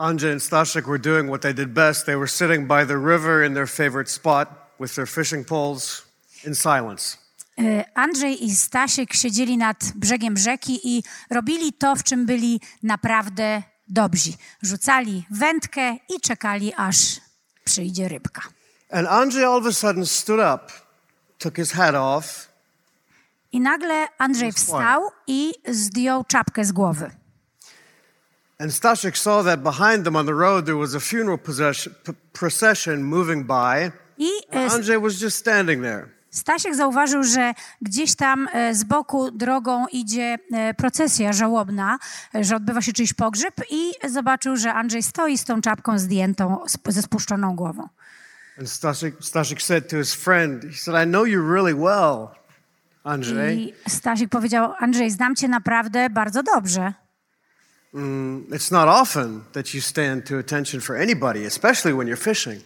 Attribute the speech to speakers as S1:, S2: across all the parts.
S1: Anja and Stashik were doing what they did best. They were sitting by the river in their favorite spot with their fishing poles in silence.
S2: E, Andrzej i Stasiek siedzieli nad brzegiem rzeki i robili to, w czym byli naprawdę dobrzy. Rzucali wędkę i czekali, aż przyjdzie rybka.
S1: And Andrzej all of a sudden stood up, took his hat off,
S2: I nagle Andrzej wstał i zdjął czapkę z głowy.
S1: And Stashik saw that behind them on the road there was a funeral procession, moving by.
S2: I e,
S1: And Andrzej was just standing there.
S2: Stasiek zauważył, że gdzieś tam e, z boku drogą idzie e, procesja żałobna, że odbywa się czyjś pogrzeb i zobaczył, że Andrzej stoi z tą czapką zdjętą, ze spuszczoną głową.
S1: And Stashik, Stashik said to his friend, he said, I know you really well, Andrzej.
S2: I Stasik powiedział, Andrzej, znam cię naprawdę bardzo dobrze.
S1: It's not often that you stand to attention for anybody, especially when you're fishing.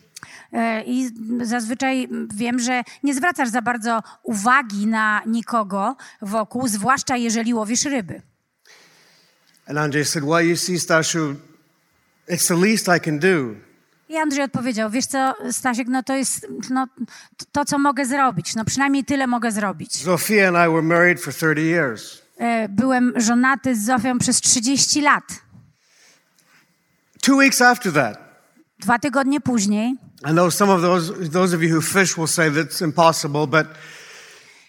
S2: E, I zazwyczaj wiem, że nie zwracasz za bardzo uwagi na nikogo wokół, zwłaszcza jeżeli łowisz ryby.
S1: And Andrzej said, Well, you see, Stashu, it's the least I can do.
S2: I Andrzej odpowiedział, wiesz co, Stasiek, no to jest no, to, to, co mogę zrobić. No przynajmniej tyle mogę zrobić.
S1: Zofia and I were married for 30 years.
S2: E, Byłem żonaty z Zofią przez 30 lat.
S1: Two weeks after that,
S2: Dwa tygodnie później,
S1: I know some of those, those of you who fish will say that's impossible, but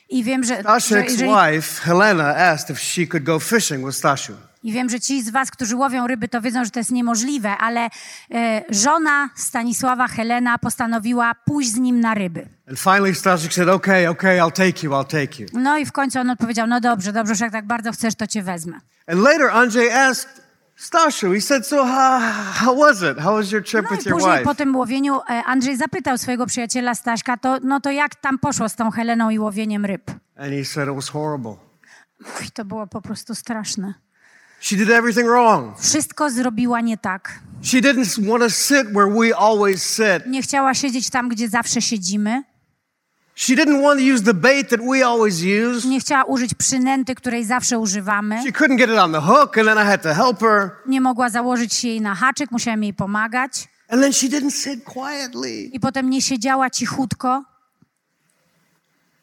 S2: i wiem, że, że
S1: Stashik's
S2: jeżeli,
S1: wife, Helena, asked if she could go fishing with Stashu.
S2: I wiem, że ci z was, którzy łowią ryby, to wiedzą, że to jest niemożliwe, ale e, żona Stanisława, Helena, postanowiła pójść z nim na ryby.
S1: And finally, Stashik said, Okay, okay, I'll take you, I'll take you.
S2: No i w końcu on odpowiedział, no dobrze, dobrze, że jak tak bardzo chcesz, to cię wezmę.
S1: And later, Andrzej asked Stashu, he said, So, how, how was it? How was your trip
S2: No
S1: with your
S2: później
S1: wife?
S2: po tym łowieniu e, Andrzej zapytał swojego przyjaciela Staśka, to, no to jak tam poszło z tą Heleną i łowieniem ryb?
S1: And he said, It was horrible.
S2: To było po prostu straszne.
S1: She did everything wrong.
S2: Wszystko zrobiła nie tak.
S1: She didn't want to sit where we always sit.
S2: Nie chciała siedzieć tam, gdzie zawsze siedzimy.
S1: She didn't want to use the bait that we always use.
S2: Nie chciała użyć przynęty, której zawsze używamy.
S1: She couldn't get it on the hook, and then I had to help her.
S2: Nie mogła założyć się jej na haczyk, musiałem jej pomagać.
S1: And then she didn't sit quietly.
S2: I potem nie siedziała cichutko.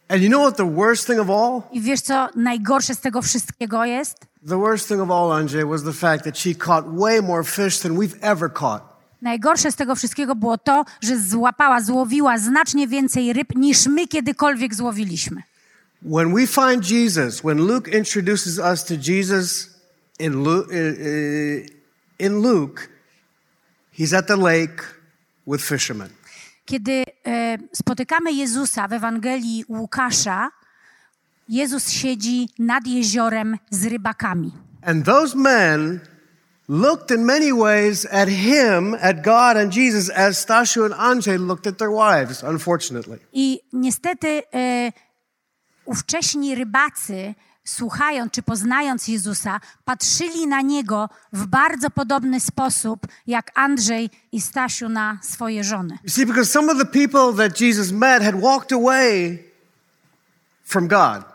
S1: And you know what the worst thing of all?
S2: I wiesz, co najgorsze z tego wszystkiego jest?
S1: The worst thing of all, Anjay, was the fact that she caught way more fish than we've ever caught.
S2: Najgorsze z tego wszystkiego było to, że złapała, złowiła znacznie więcej ryb niż my kiedykolwiek złowiliśmy.
S1: When we find Jesus, when Luke introduces us to Jesus in Luke, in Luke he's at the lake with fishermen.
S2: Kiedy e, spotykamy Jezusa w Ewangelii Łukasza, Jezus siedzi nad jeziorem z rybakami.
S1: And those men looked in many ways at him, at God and Jesus, as and Anjay looked at their wives, unfortunately.
S2: I niestety e, ówcześni rybacy, słuchając czy poznając Jezusa, patrzyli na Niego w bardzo podobny sposób, jak Andrzej i Stasiu na swoje żony.
S1: You see, because some of the people that Jesus met had walked away from God.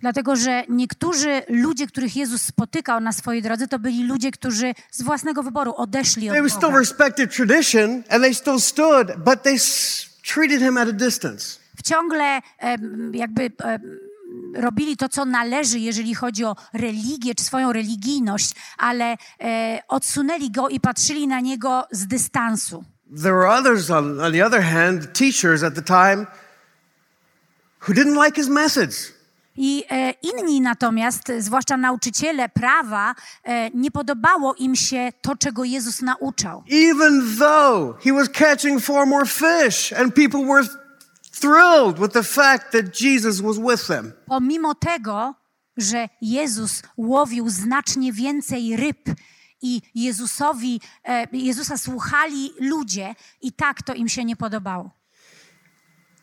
S2: Dlatego, że niektórzy ludzie, których Jezus spotykał na swojej drodze, to byli ludzie, którzy z własnego wyboru odeszli
S1: They
S2: od
S1: still
S2: Boga.
S1: respected tradition and they still stood, but they s- treated him at a distance.
S2: Ciągle em, jakby robili to, co należy, jeżeli chodzi o religię czy swoją religijność, ale e, odsunęli go i patrzyli na niego z dystansu.
S1: There were others, on, on the other hand, teachers at the time, who didn't like his message.
S2: I e, inni natomiast, zwłaszcza nauczyciele prawa, e, nie podobało im się to, czego Jezus nauczał.
S1: Even though he was catching far more fish and people were thrilled with the fact that Jesus was with them.
S2: Pomimo tego, że Jezus łowił znacznie więcej ryb i Jezusowi, e, Jezusa słuchali ludzie i tak to im się nie podobało.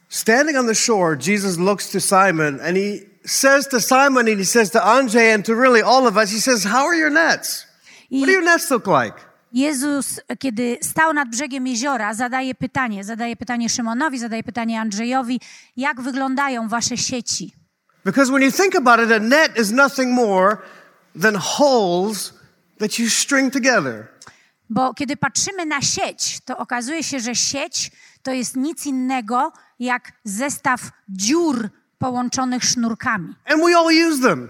S1: Standing on the shore, Jesus looks to Simon and he says to Simon and he says to Andre and to really all of us, he says, How are your nets?
S2: I
S1: What do your nets look like?
S2: Jezus, kiedy stał nad brzegiem jeziora, zadaje pytanie. Zadaje pytanie Szymonowi, zadaje pytanie Andrzejowi, jak wyglądają wasze sieci?
S1: Because when you think about it, a net is nothing more than holes that you string together.
S2: Bo kiedy patrzymy na sieć, to okazuje się, że sieć to jest nic innego jak zestaw dziur połączonych sznurkami.
S1: And we all use them.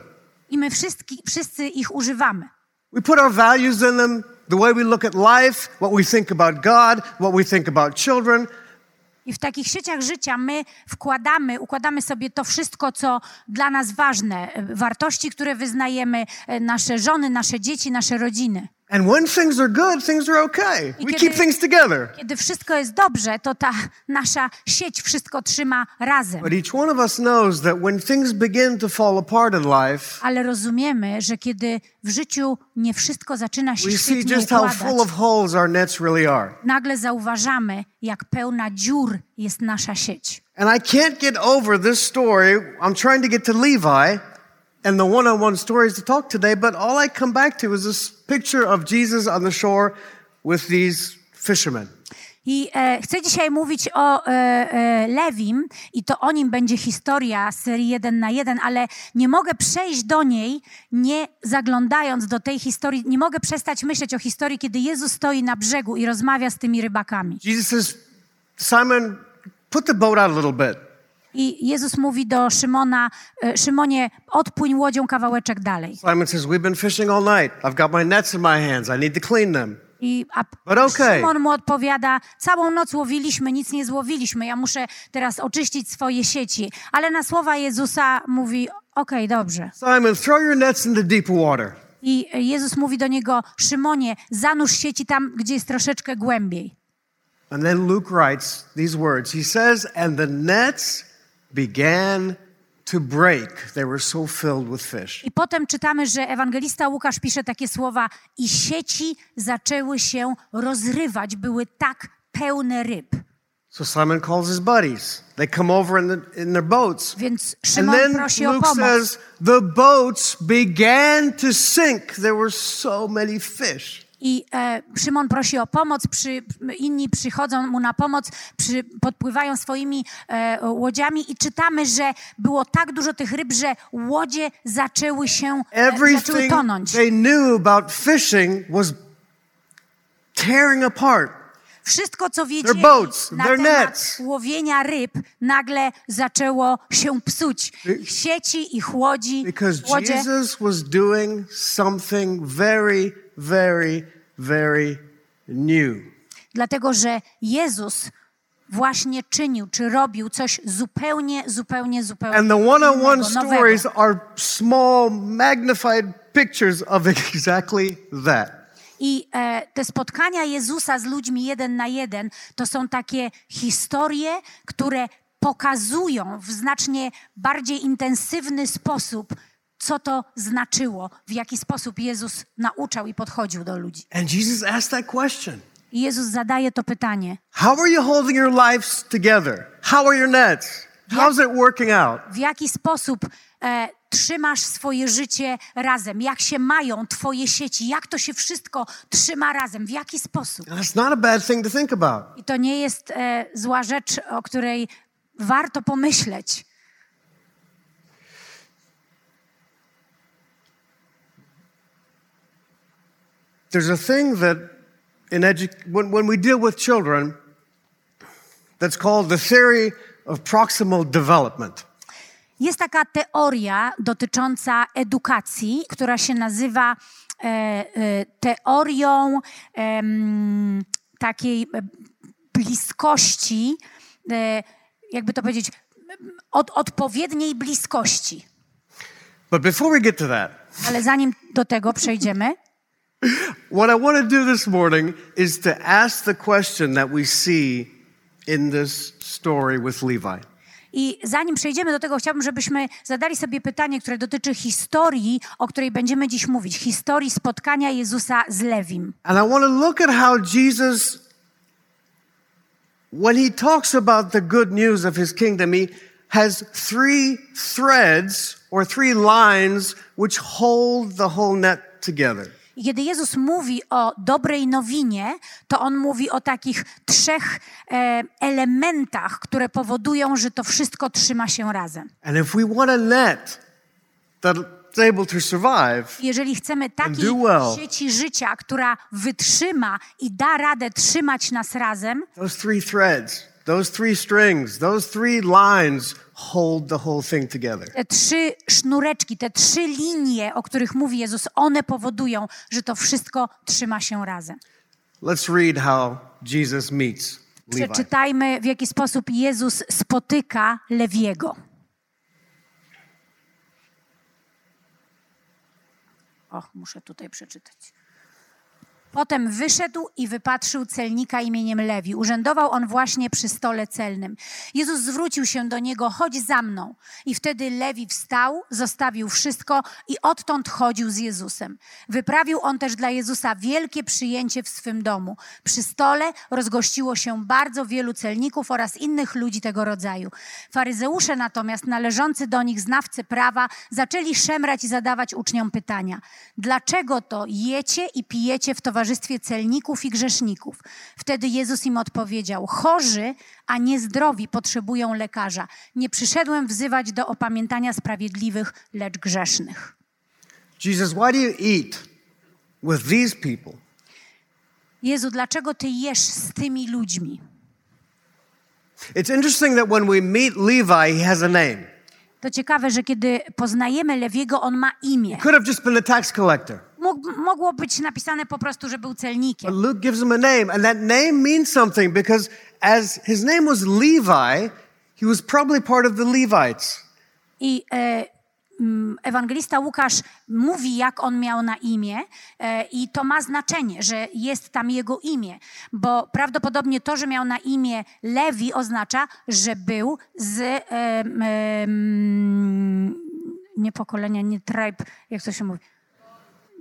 S2: I my wszyscy, wszyscy ich używamy.
S1: We put our values in them, the way we look at life, what we think about God, what we think about children.
S2: I w takich sieciach życia my wkładamy, układamy sobie to wszystko, co dla nas ważne, e, wartości, które wyznajemy, e, nasze żony, nasze dzieci, nasze rodziny.
S1: And when things are good, things are okay.
S2: I
S1: We
S2: kiedy-
S1: keep things together.
S2: Kiedy wszystko jest dobrze, to ta nasza sieć wszystko trzyma razem.
S1: But each one of us knows that when things begin to fall apart in life,
S2: Ale rozumiemy, że kiedy w życiu nie wszystko zaczyna się
S1: we see just how full of holes our nets really are.
S2: nagle zauważamy, jak pełna dziur jest nasza sieć.
S1: And I can't get over this story. I'm trying to get to Levi and the one on one stories to talk today, but all I come back to is this picture of Jesus on the shore with these fishermen.
S2: I e, chcę dzisiaj mówić o e, e, Lewim i to o nim będzie historia serii 1 na 1, ale nie mogę przejść do niej, nie zaglądając do tej historii, nie mogę przestać myśleć o historii, kiedy Jezus stoi na brzegu i rozmawia z tymi rybakami.
S1: Jesus says, Simon, put the boat out a little bit.
S2: I Jezus mówi do Szymona, e, Szymonie, odpłyń łodzią kawałeczek dalej.
S1: Simon says, We've been fishing all night. I've got my nets in my hands. I need to clean them.
S2: I a
S1: But okay.
S2: Szymon mu odpowiada, całą noc łowiliśmy, nic nie złowiliśmy, ja muszę teraz oczyścić swoje sieci. Ale na słowa Jezusa mówi, okej, dobrze.
S1: Simon, throw your nets in the deep water.
S2: I Jezus mówi do niego, Szymonie, zanurz sieci tam, gdzie jest troszeczkę głębiej.
S1: And then Luke writes these words. He says, And the nets began to break. They were so filled with fish.
S2: I potem czytamy, że ewangelista Łukasz pisze takie słowa i sieci zaczęły się rozrywać, były tak pełne ryb.
S1: So Simon calls his buddies. They come over in, the, in their boats.
S2: Więc
S1: And then
S2: prosi o
S1: Luke
S2: pomoc.
S1: says, The boats began to sink. There were so many fish.
S2: I e, Szymon prosi o pomoc, przy, inni przychodzą mu na pomoc, przy, podpływają swoimi e, łodziami i czytamy, że było tak dużo tych ryb, że łodzie zaczęły się, e, zaczęły
S1: Everything
S2: tonąć.
S1: they knew about fishing was tearing apart.
S2: Wszystko, co wiedzieli
S1: boats,
S2: na temat
S1: nets.
S2: łowienia ryb, nagle zaczęło się psuć. Ich sieci, ich łodzi,
S1: Because
S2: łodzie.
S1: Jesus was doing something very, very, very new.
S2: Dlatego, że Jezus właśnie czynił, czy robił coś zupełnie, zupełnie, zupełnie
S1: And the one on one
S2: innego, nowego.
S1: stories are small, magnified pictures of exactly that.
S2: I e, te spotkania Jezusa z ludźmi jeden na jeden to są takie historie, które pokazują w znacznie bardziej intensywny sposób, co to znaczyło, w jaki sposób Jezus nauczał i podchodził do ludzi.
S1: And Jesus asked that question
S2: I Jezus zadaje to pytanie:
S1: How are you holding your lives together? How are your nets? How's it working out?
S2: w jaki sposób e, trzymasz swoje życie razem? Jak się mają Twoje sieci? Jak to się wszystko trzyma razem? W jaki sposób?
S1: And not a bad thing to think about.
S2: I to nie jest e, zła rzecz, o której warto pomyśleć.
S1: There's a thing that in edu- when, when we deal with children that's called the theory of proximal development.
S2: Jest taka teoria dotycząca edukacji, która się nazywa e, e, teorią em, takiej e, bliskości, e, jakby to powiedzieć, od, odpowiedniej bliskości.
S1: But before we get to that,
S2: Ale zanim do tego przejdziemy,
S1: what I want to do this morning is to ask the question that we see in this story with Levi.
S2: I zanim przejdziemy do tego, chciałbym, żebyśmy zadali sobie pytanie, które dotyczy historii, o której będziemy dziś mówić. Historii spotkania Jezusa z Lewim.
S1: And I want to look at how Jesus, when he talks about the good news of his kingdom, he has three threads or three lines which hold the whole net together.
S2: I kiedy Jezus mówi o dobrej nowinie, to on mówi o takich trzech e, elementach, które powodują, że to wszystko trzyma się razem.
S1: And if we want to survive,
S2: Jeżeli chcemy takiej
S1: well.
S2: sieci życia, która wytrzyma i da radę trzymać nas razem,
S1: those three threads, those three strings, those three lines hold the whole thing together.
S2: te trzy sznureczki, te trzy linie, o których mówi Jezus, one powodują, że to wszystko trzyma się razem.
S1: Let's read how Jesus meets Levi.
S2: Przeczytajmy, w jaki sposób Jezus spotyka Lewiego. Och, muszę tutaj przeczytać. Potem wyszedł i wypatrzył celnika imieniem Lewi. Urzędował on właśnie przy stole celnym. Jezus zwrócił się do niego: Chodź za mną. I wtedy Lewi wstał, zostawił wszystko i odtąd chodził z Jezusem. Wyprawił on też dla Jezusa wielkie przyjęcie w swym domu. Przy stole rozgościło się bardzo wielu celników oraz innych ludzi tego rodzaju. Faryzeusze natomiast, należący do nich znawcy prawa, zaczęli szemrać i zadawać uczniom pytania: Dlaczego to jecie i pijecie w towarzystwie celników i grzeszników? Wtedy Jezus im odpowiedział: Chorzy, a nie zdrowi potrzebują lekarza. Nie przyszedłem wzywać do opamiętania sprawiedliwych, lecz grzesznych.
S1: Jesus, why do you eat with these people?
S2: Jezu, dlaczego ty jesz z tymi ludźmi?
S1: It's interesting that when we meet Levi, he has a name.
S2: To ciekawe, że kiedy poznajemy Lewiego, on ma imię.
S1: Could have just been a tax collector.
S2: Mógł, mogło być napisane po prostu, że był
S1: But
S2: celnikiem.
S1: Luke gives him a name, and that name means something because as his name was Levi, he was probably part of the Levites.
S2: I e, ewangelista Łukasz mówi, jak on miał na imię, e, i to ma znaczenie, że jest tam jego imię, bo prawdopodobnie to, że miał na imię Lewi, oznacza, że był z e, em, nie pokolenia, nie tribe, jak to się mówi.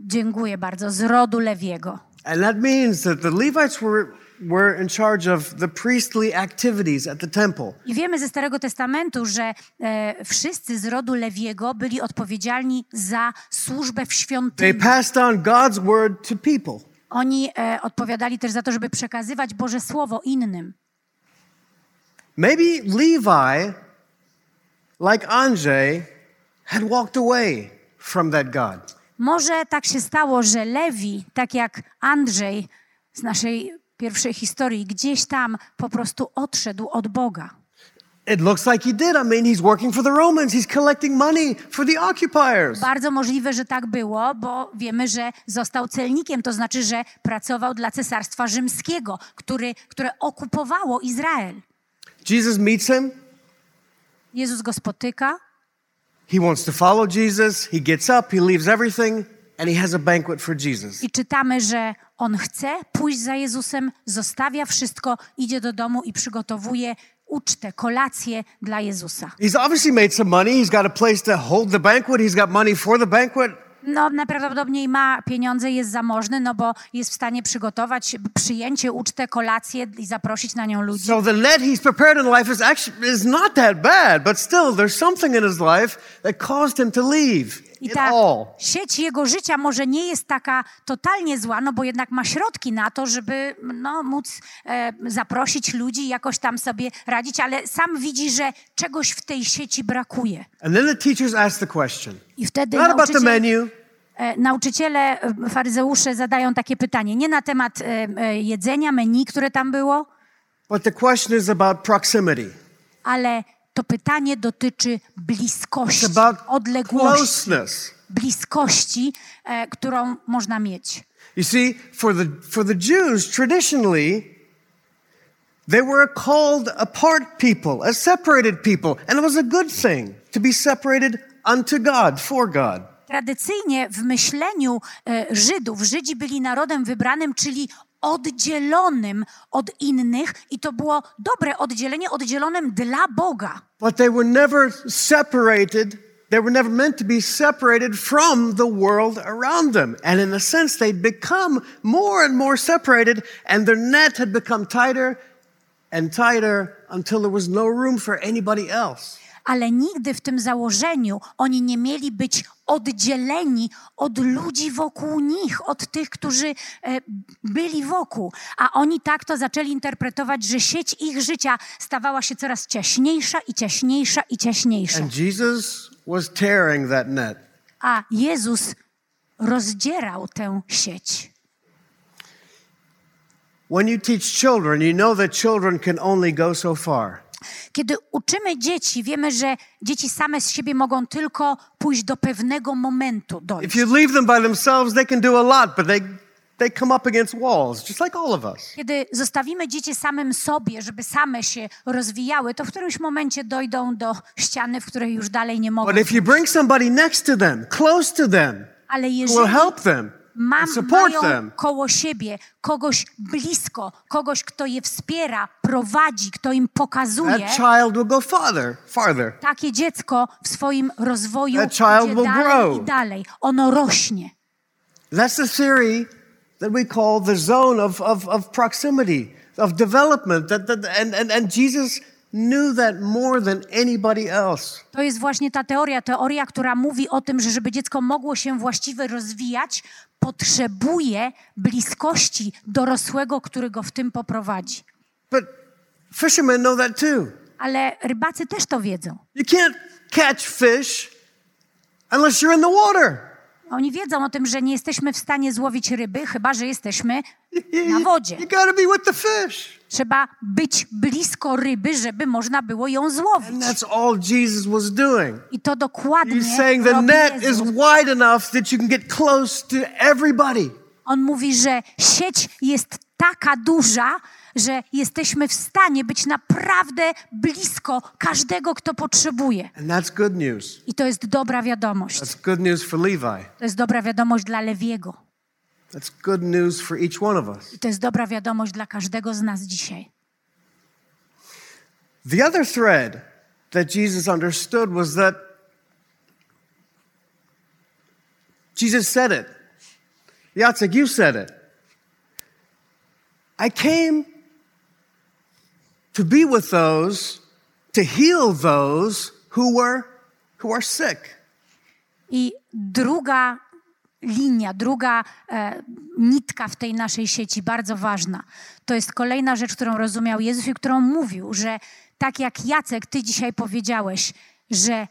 S2: Dziękuję bardzo, z rodu Lewiego.
S1: And that means that the Levites were, were in charge of the priestly activities at the temple.
S2: I wiemy ze Starego Testamentu, że e, wszyscy z rodu Lewiego byli odpowiedzialni za służbę w
S1: They
S2: świątyni.
S1: passed on God's word to people.
S2: Oni e, odpowiadali też za to, żeby przekazywać Boże Słowo innym.
S1: Maybe Levi, like Andrzej, had walked away from that God.
S2: Może tak się stało, że Lewi, tak jak Andrzej z naszej pierwszej historii, gdzieś tam po prostu odszedł od Boga.
S1: It looks like he did. I mean, he's working for the Romans. He's collecting money for the occupiers.
S2: Bardzo możliwe, że tak było, bo wiemy, że został celnikiem, to znaczy, że pracował dla Cesarstwa Rzymskiego, który, które okupowało Izrael.
S1: Jesus meets him.
S2: Jezus go spotyka,
S1: He wants to follow Jesus. He gets up, he leaves everything, and he has a banquet for Jesus.
S2: I czytamy, że on chce pójść za Jezusem, zostawia wszystko, idzie do domu i przygotowuje ucztę, kolację dla Jezusa.
S1: He's obviously made some money. He's got a place to hold the banquet. He's got money for the banquet.
S2: No, najprawdopodobniej ma pieniądze, jest zamożny, no bo jest w stanie przygotować przyjęcie, ucztę, kolację i zaprosić na nią ludzi.
S1: So the net he's prepared in life is actually is not that bad, but still there's something in his life that caused him to leave
S2: I ta sieć jego życia może nie jest taka totalnie zła, no bo jednak ma środki na to, żeby no, móc e, zaprosić ludzi jakoś tam sobie radzić, ale sam widzi, że czegoś w tej sieci brakuje.
S1: And then the teachers ask the question.
S2: I wtedy
S1: Not about the menu,
S2: e, nauczyciele, e, faryzeusze zadają takie pytanie, nie na temat e, jedzenia, menu, które tam było,
S1: but the question is about proximity.
S2: ale to pytanie dotyczy bliskości, odległości, bliskości, e, którą można mieć.
S1: You see, for the for the Jews traditionally, they were a called apart people, a separated people, and it was a good thing to be separated unto God, for God.
S2: Tradycyjnie w myśleniu e, Żydów, Żydzi byli narodem wybranym, czyli oddzielonym od innych i to było dobre oddzielenie, oddzielonym dla Boga.
S1: But they were never separated. They were never meant to be separated from the world around them. And in a sense, they'd become more and more separated, and their net had become tighter and tighter until there was no room for anybody else.
S2: Ale nigdy w tym założeniu oni nie mieli być oddzieleni od ludzi wokół nich, od tych, którzy e, byli wokół. A oni tak to zaczęli interpretować, że sieć ich życia stawała się coraz ciaśniejsza i ciaśniejsza i ciaśniejsza.
S1: And Jesus was tearing that net.
S2: A Jezus rozdzierał tę sieć.
S1: When you teach children, you know that children can only go so far.
S2: Kiedy uczymy dzieci, wiemy, że dzieci same z siebie mogą tylko pójść do pewnego momentu dojść.
S1: If you leave them by themselves, they can do a lot, but they, they come up against walls, just like all of us.
S2: Kiedy zostawimy dzieci samym sobie, żeby same się rozwijały, to w którymś momencie dojdą do ściany, w której już dalej nie mogą.
S1: But if you bring somebody next to them, close to them,
S2: Ale
S1: who will
S2: jeżeli
S1: help them,
S2: mam, mają
S1: them,
S2: koło siebie kogoś blisko, kogoś, kto je wspiera, prowadzi, kto im pokazuje,
S1: that child will go farther, farther.
S2: takie dziecko w swoim rozwoju
S1: That child
S2: idzie
S1: will
S2: dalej
S1: grow.
S2: i dalej. Ono rośnie.
S1: That's the theory that we call the zone of, of, of proximity, of development. That, that, and, and, and Jesus knew that more than anybody else.
S2: To jest właśnie ta teoria, teoria, która mówi o tym, że żeby dziecko mogło się właściwie rozwijać, potrzebuje bliskości dorosłego, który go w tym poprowadzi.
S1: But fishermen know that too.
S2: Ale rybacy też to wiedzą.
S1: You can't catch fish unless you're in the water.
S2: Oni wiedzą o tym, że nie jesteśmy w stanie złowić ryby, chyba że jesteśmy na wodzie.
S1: you gotta be with the fish.
S2: Trzeba być blisko ryby, żeby można było ją
S1: And
S2: złowić.
S1: that's all Jesus was doing.
S2: I to dokładnie
S1: He's saying the
S2: robi
S1: net is
S2: Jezus.
S1: wide enough that you can get close to everybody.
S2: On mówi, że sieć jest taka duża, że jesteśmy w stanie być naprawdę blisko każdego, kto potrzebuje.
S1: And that's good news.
S2: I to jest dobra wiadomość.
S1: That's good news for Levi.
S2: To jest dobra wiadomość dla Lewiego.
S1: That's good news for each one of us.
S2: I to jest dobra wiadomość dla każdego z nas dzisiaj.
S1: The other thread that Jesus understood was that Jesus said it. Jacek, you said it. I came to be with those, to heal those who were, who are sick.
S2: I druga linia, druga e, nitka w tej naszej sieci, bardzo ważna, to jest kolejna rzecz, którą rozumiał Jezus i którą mówił, że tak jak Jacek, ty dzisiaj powiedziałeś, że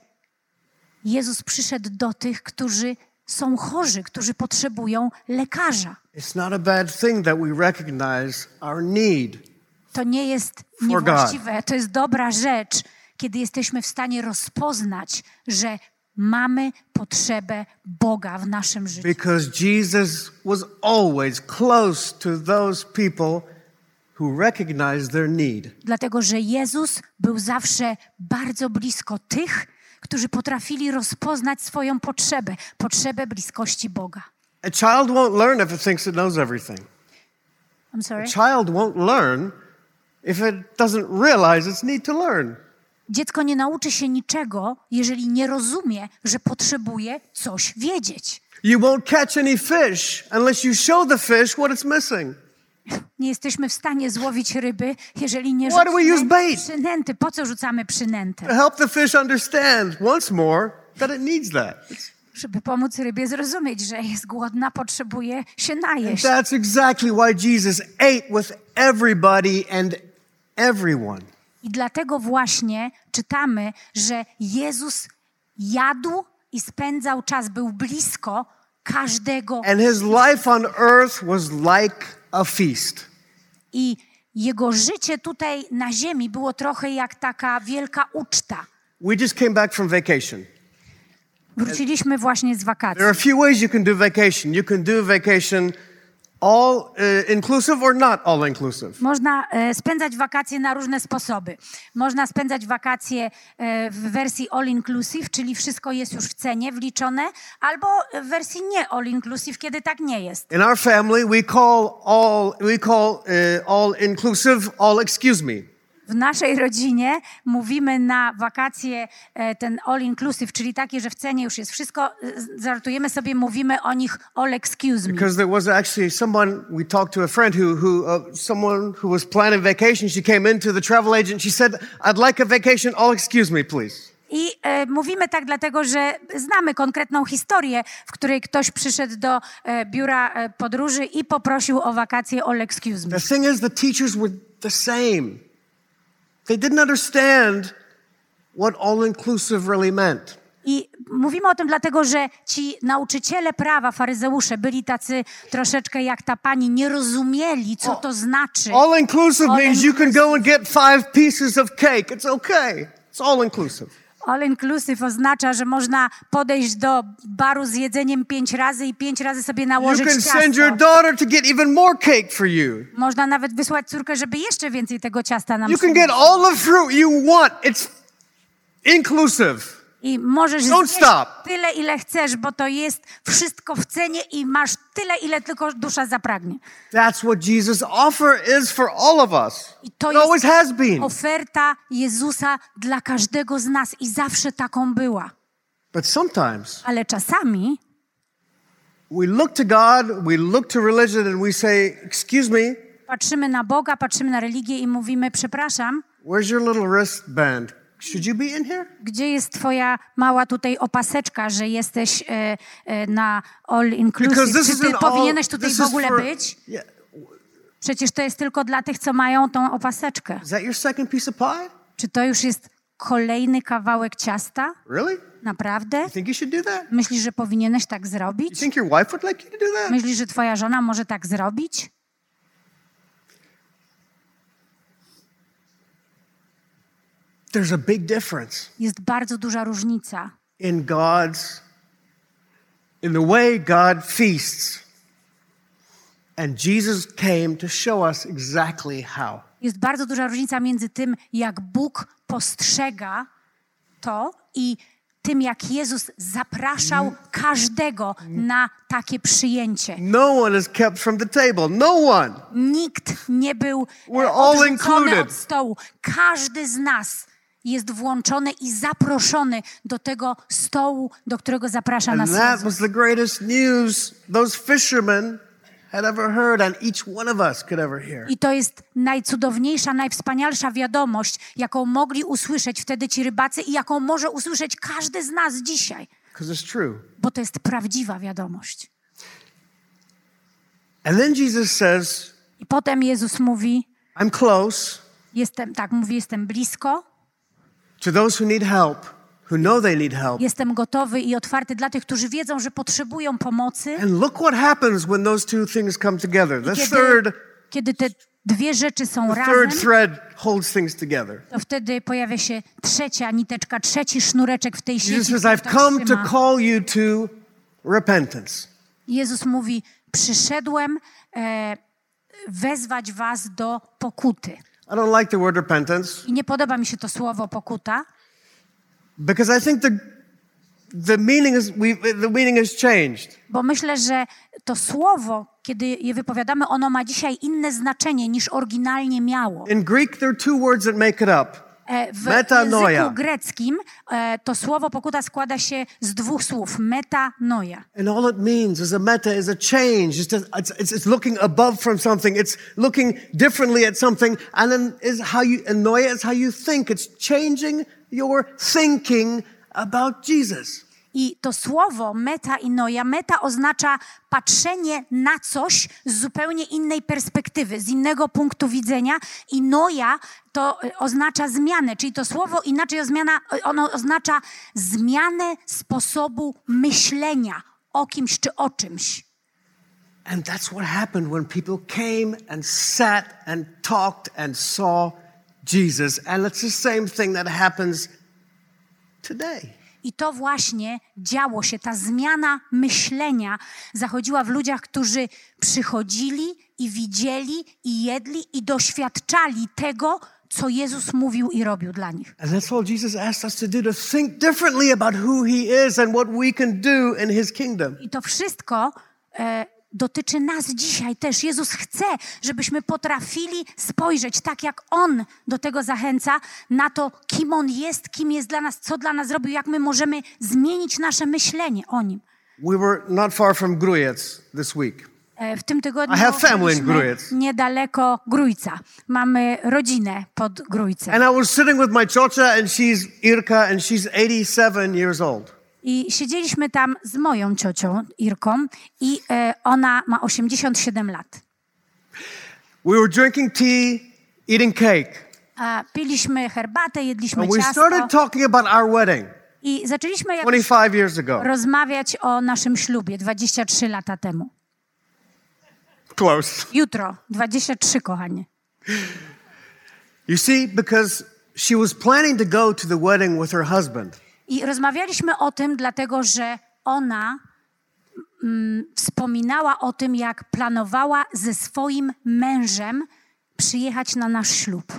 S2: Jezus przyszedł do tych, którzy są chorzy, którzy potrzebują lekarza.
S1: It's not a bad thing that we recognize our need.
S2: To nie jest niewłaściwe, to jest dobra rzecz, kiedy jesteśmy w stanie rozpoznać, że mamy potrzebę Boga w naszym życiu.
S1: Because Jesus was always close to those people who recognized their need.
S2: Dlatego, że Jezus był zawsze bardzo blisko tych, którzy potrafili rozpoznać swoją potrzebę, potrzebę bliskości Boga.
S1: A child won't learn if it thinks it knows everything.
S2: I'm sorry?
S1: A child won't learn if it doesn't realize its need to learn.
S2: Dziecko nie nauczy się niczego, jeżeli nie rozumie, że potrzebuje coś wiedzieć.
S1: You won't catch any fish unless you show the fish what it's missing.
S2: Nie jesteśmy w stanie złowić ryby, jeżeli nie
S1: bait?
S2: przynęty. Po co rzucamy przynętę?
S1: To help the fish understand once more that it needs that.
S2: Żeby pomóc rybie zrozumieć, że jest głodna, potrzebuje się
S1: And
S2: najeść.
S1: that's exactly why Jesus ate with everybody and everyone.
S2: I dlatego właśnie czytamy, że Jezus jadł i spędzał czas, był blisko każdego
S1: And his life on earth was like a feast.
S2: i jego życie tutaj na ziemi było trochę jak taka wielka uczta.
S1: We just came back from vacation.
S2: Wróciliśmy właśnie z
S1: There
S2: wakacji.
S1: are a few ways you can do vacation. You can do vacation all uh, inclusive or not all inclusive?
S2: Można e, spędzać wakacje na różne sposoby. Można spędzać wakacje e, w wersji all inclusive, czyli wszystko jest już w cenie wliczone, albo w wersji nie all inclusive, kiedy tak nie jest.
S1: In our family, we call all we call all inclusive all excuse me.
S2: W naszej rodzinie mówimy na wakacje e, ten all inclusive, czyli takie, że w cenie już jest wszystko. Żartujemy sobie, mówimy o nich all excuse me.
S1: Because there was actually someone we talked to a friend who who uh, someone who was planning vacation. She came into the travel agent. She said, "I'd like a vacation. All excuse me, please."
S2: I e, mówimy tak dlatego, że znamy konkretną historię, w której ktoś przyszedł do e, biura e, podróży i poprosił o wakacje all excuse me.
S1: The thing is, the teachers were the same. They didn't understand what all inclusive really meant.
S2: I mówimy o tym dlatego, że ci nauczyciele prawa, faryzeusze, byli tacy troszeczkę jak ta pani, nie rozumieli, co to znaczy.
S1: All inclusive means you can go and get five pieces of cake. It's okay. It's all inclusive.
S2: All inclusive oznacza, że można podejść do baru z jedzeniem pięć razy i pięć razy sobie
S1: You
S2: nałożyć
S1: can send your
S2: ciasto.
S1: daughter to get even more cake for you.
S2: Można nawet wysłać córkę, żeby jeszcze więcej tego ciasta nam
S1: You can get all the fruit you want. It's inclusive.
S2: I możesz
S1: Don't
S2: zjeść
S1: stop.
S2: tyle, ile chcesz, bo to jest wszystko w cenie i masz tyle, ile tylko dusza zapragnie.
S1: That's what Jesus' offer is for all of us.
S2: I to
S1: It always
S2: jest
S1: has been.
S2: oferta Jezusa dla każdego z nas i zawsze taką była.
S1: But sometimes
S2: Ale czasami
S1: we look to God, we look to religion, and we say, Excuse me,
S2: patrzymy na Boga, patrzymy na religię i mówimy, przepraszam,
S1: where's your little wristband? Should you be in here?
S2: gdzie jest twoja mała tutaj opaseczka, że jesteś e, e, na all inclusive? Czy ty powinieneś tutaj w ogóle
S1: for,
S2: być?
S1: Yeah.
S2: Przecież to jest tylko dla tych, co mają tą opaseczkę.
S1: Is that your second piece of pie?
S2: Czy to już jest kolejny kawałek ciasta?
S1: Really?
S2: Naprawdę?
S1: You think you should do that?
S2: Myślisz, że powinieneś tak
S1: You
S2: zrobić?
S1: think your wife would like you to do that?
S2: Myślisz, że twoja żona może tak zrobić?
S1: There's a big difference
S2: Jest bardzo duża różnica
S1: in God's, in the way God feasts. And Jesus came to show us exactly how.
S2: Jest bardzo duża różnica między tym, jak Bóg postrzega to i tym, jak Jezus zapraszał każdego na takie przyjęcie.
S1: No one is kept from the table. No one.
S2: Nikt nie był e,
S1: We're all included.
S2: od stołu. Każdy z nas jest włączony i zaproszony do tego stołu, do którego zaprasza nas
S1: And that
S2: Jezus.
S1: was the greatest news those fishermen had ever heard, and each one of us could ever hear.
S2: I to jest najcudowniejsza, najwspanialsza wiadomość, jaką mogli usłyszeć wtedy ci rybacy i jaką może usłyszeć każdy z nas dzisiaj,
S1: Because it's true.
S2: bo to jest prawdziwa wiadomość.
S1: And then Jesus says,
S2: I potem Jezus mówi,
S1: I'm close
S2: jestem, tak, mówi, jestem blisko,
S1: to those who need help, who know they need help.
S2: jestem gotowy i otwarty dla tych, którzy wiedzą, że potrzebują pomocy.
S1: And look what happens when those two things come together. The
S2: Kiedy,
S1: third,
S2: kiedy te dwie rzeczy są
S1: the
S2: razem,
S1: third thread holds things together.
S2: to wtedy pojawia się trzecia niteczka, trzeci sznureczek w tej sieci.
S1: Jesus says, I've
S2: to
S1: come to call you to repentance.
S2: Jezus mówi, przyszedłem e, wezwać was do pokuty.
S1: I don't like the word repentance
S2: I nie podoba mi się to słowo pokuta,
S1: because I think the, the, meaning is, we, the meaning has changed.
S2: bo myślę, że to słowo, kiedy je wypowiadamy, ono ma dzisiaj inne znaczenie niż oryginalnie miało.
S1: In Greek, there are two words that make it up.
S2: W
S1: Metanoia.
S2: języku greckim to słowo pokuta składa się z dwóch słów. Metanoia.
S1: And all it means is a meta is a change. It's, just, it's, it's, looking above from something. It's looking differently at something. And then is how you, and noia is how you think. It's changing your thinking about Jesus.
S2: I to słowo meta i noja, meta oznacza patrzenie na coś z zupełnie innej perspektywy, z innego punktu widzenia i noja to oznacza zmianę, czyli to słowo inaczej zmiana, ono oznacza zmianę sposobu myślenia o kimś czy o czymś.
S1: And that's what happened when people came and sat and talked and saw Jesus. And it's the same thing that happens today.
S2: I to właśnie działo się, ta zmiana myślenia zachodziła w ludziach, którzy przychodzili i widzieli i jedli i doświadczali tego, co Jezus mówił i robił dla nich.
S1: And that's all Jesus asked us to do to think differently about who He is and what we can do in His kingdom.
S2: I to wszystko e, dotyczy nas dzisiaj też. Jezus chce, żebyśmy potrafili spojrzeć tak, jak On do tego zachęca, na to, kim On jest, kim jest dla nas, co dla nas zrobił, jak my możemy zmienić nasze myślenie o Nim.
S1: We were not far from Grujec this week.
S2: E, W tym tygodniu
S1: I have family in Grójec.
S2: niedaleko Grójca. Mamy rodzinę pod Grójcem.
S1: And I was sitting with my chocha, and she's Irka, and she's 87 years old.
S2: I siedzieliśmy tam z moją ciocią Irką i e, ona ma 87 lat.
S1: We were drinking tea, eating cake,
S2: A piliśmy herbatę, jedliśmy
S1: and we
S2: ciasto
S1: started talking about our wedding
S2: i zaczęliśmy jakoś
S1: 25 years ago.
S2: rozmawiać o naszym ślubie 23 lata temu.
S1: Close.
S2: Jutro, 23, kochanie.
S1: You see, because she was planning to go to the wedding with her husband.
S2: I rozmawialiśmy o tym, dlatego że ona mm, wspominała o tym, jak planowała ze swoim mężem przyjechać na nasz ślub.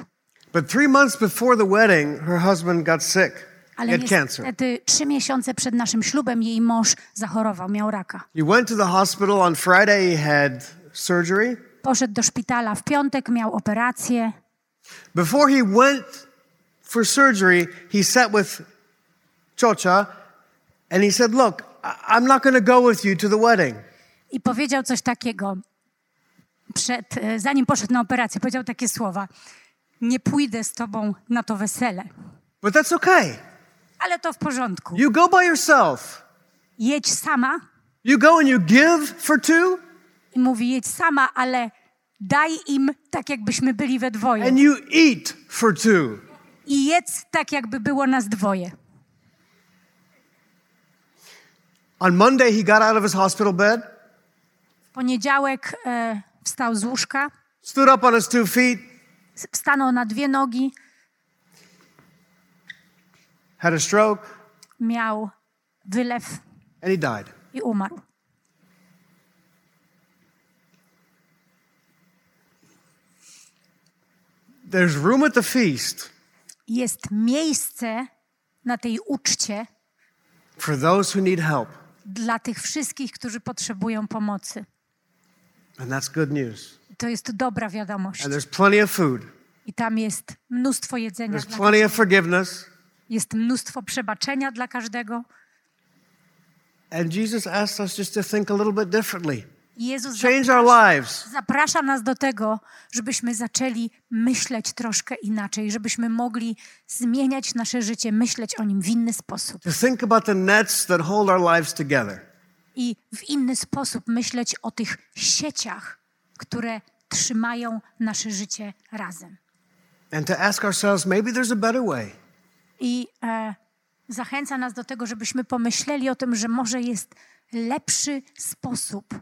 S1: But three months before the wedding, her husband got sick.
S2: Ale niestety trzy miesiące przed naszym ślubem jej mąż zachorował, miał raka.
S1: He went to the hospital on Friday. He had surgery.
S2: Poszedł do szpitala w piątek, miał operację.
S1: Before he went for surgery, he sat with Chocha and he said, Look, I'm not going to go with you to the wedding.
S2: I powiedział coś takiego, przed, e, zanim poszedł na operację, powiedział takie słowa: Nie pójdę z tobą na to wesele,
S1: But that's okay.
S2: ale to w porządku.
S1: You go by yourself.
S2: Jedź sama.
S1: You go and you give for two,
S2: I mówi: Jedź sama, ale daj im tak, jakbyśmy byli we dwoje.
S1: and you eat for two.
S2: I jedz tak, jakby było nas dwoje.
S1: On Monday, he got out of his hospital bed,
S2: W poniedziałek e, wstał z łóżka,
S1: stood up on his two feet,
S2: s- stanął na dwie nogi,
S1: had a stroke,
S2: miał wylew
S1: and he died.
S2: i umarł.
S1: There's room at the feast
S2: Jest miejsce na tej uczcie
S1: for those who need help,
S2: dla tych wszystkich, którzy potrzebują pomocy.
S1: and that's good news.
S2: To jest dobra wiadomość.
S1: And there's plenty of food,
S2: I tam jest mnóstwo jedzenia,
S1: there's plenty of forgiveness.
S2: jest mnóstwo przebaczenia dla każdego.
S1: And Jesus asked us just to think a little bit differently,
S2: Jezus
S1: change our
S2: zaprasza,
S1: lives.
S2: zaprasza nas do tego, żebyśmy zaczęli myśleć troszkę inaczej, żebyśmy mogli zmieniać nasze życie, myśleć o nim w inny sposób.
S1: to think about the nets that hold our lives together.
S2: I w inny sposób myśleć o tych sieciach, które trzymają nasze życie razem.
S1: And to ask ourselves, maybe there's a better way.
S2: I e, zachęca nas do tego, żebyśmy pomyśleli o tym, że może jest lepszy sposób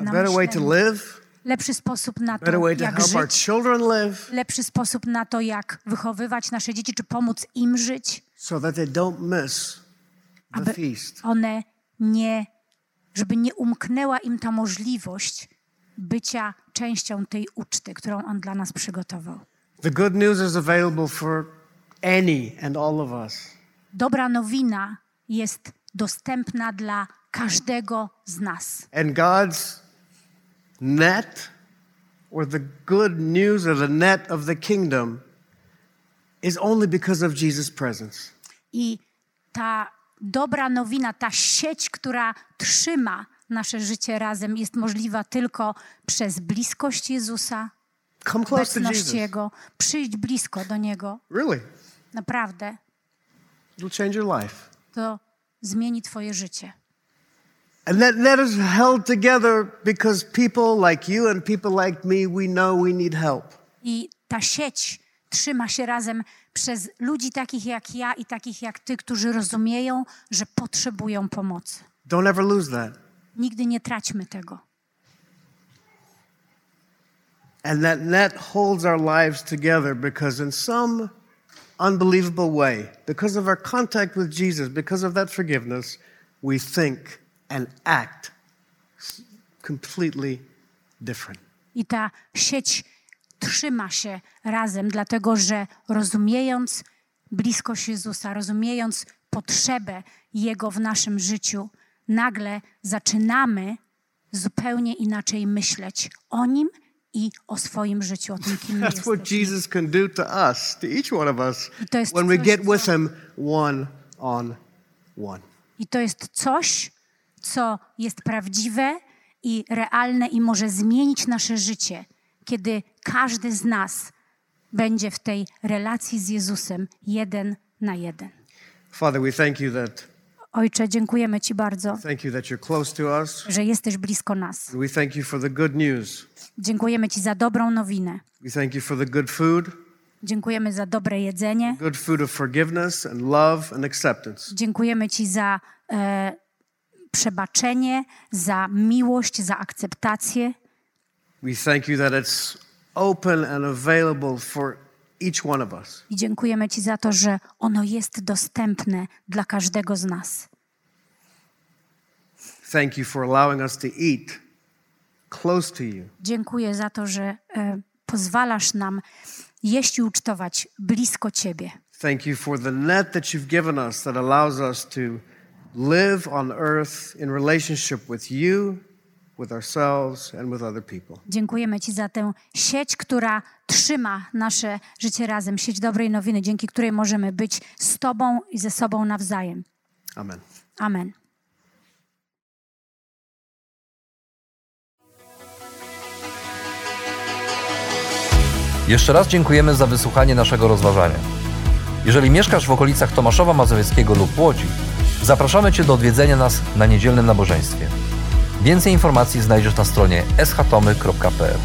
S1: A better way to live,
S2: lepszy sposób na to,
S1: way to
S2: jak
S1: help our
S2: żyć,
S1: children live
S2: lepszy sposób na to, jak wychowywać nasze dzieci, czy pomóc im żyć,
S1: so that they don't miss the
S2: aby
S1: feast.
S2: one nie, żeby nie umknęła im ta możliwość bycia częścią tej uczty, którą On dla nas przygotował.
S1: The good news is available for any and all of us.
S2: Dobra nowina jest dostępna dla każdego z nas.
S1: And God's net, or the good news or the net of the kingdom, is only because of Jesus' presence.
S2: I ta dobra nowina, ta sieć, która trzyma nasze życie razem, jest możliwa tylko przez bliskość Jezusa,
S1: Come close to Jesus.
S2: Jego, przyjść blisko do Niego.
S1: Really,
S2: Naprawdę,
S1: it'll change your life.
S2: to zmieni Twoje życie.
S1: And that net is held together because people like you and people like me, we know we need help.
S2: I ta sieć trzyma się razem przez ludzi takich jak ja i takich jak Ty, którzy rozumieją, że potrzebują pomocy.
S1: Don't ever lose that.
S2: Nigdy nie traćmy tego.
S1: And that net holds our lives together because, in some unbelievable way, because of our contact with Jesus, because of that forgiveness, we think and act completely different.
S2: I ta sieć trzyma się razem, dlatego że rozumiejąc bliskość Jezusa, rozumiejąc potrzebę Jego w naszym życiu, nagle zaczynamy zupełnie inaczej myśleć o Nim i o swoim życiu, o tym, kim
S1: That's what. Jesus can do to us, to each one of us, when we
S2: coś,
S1: get
S2: co-
S1: with Him one on one.
S2: I to jest coś, co jest prawdziwe i realne i może zmienić nasze życie, kiedy każdy z nas będzie w tej relacji z Jezusem jeden na jeden.
S1: Father, we thank you that
S2: Ojcze, dziękujemy Ci bardzo,
S1: thank you that you're close to us.
S2: że jesteś blisko nas.
S1: We thank you for the good news.
S2: Dziękujemy Ci za dobrą nowinę.
S1: We thank you for the good food,
S2: Dziękujemy za dobre jedzenie.
S1: good food of forgiveness and love and acceptance.
S2: Dziękujemy Ci za e, przebaczenie, za miłość, za akceptację.
S1: We thank you that it's open and available for each one of us.
S2: I dziękujemy Ci za to, że ono jest dostępne dla każdego z nas.
S1: Thank you for allowing us to eat close to you.
S2: Dziękuję za to, że e, pozwalasz nam jeść i ucztować blisko Ciebie.
S1: Thank you for the net that you've given us that allows us to live on earth in relationship with you, with ourselves, and with other people.
S2: Dziękujemy Ci za tę sieć, która trzyma nasze życie razem, sieć dobrej nowiny, dzięki której możemy być z Tobą i ze sobą nawzajem.
S1: Amen.
S2: Amen.
S3: Jeszcze raz dziękujemy za wysłuchanie naszego rozważania. Jeżeli mieszkasz w okolicach Tomaszowa Mazowieckiego lub Łodzi, zapraszamy Cię do odwiedzenia nas na niedzielnym nabożeństwie. Więcej informacji znajdziesz na stronie schatomy.pl.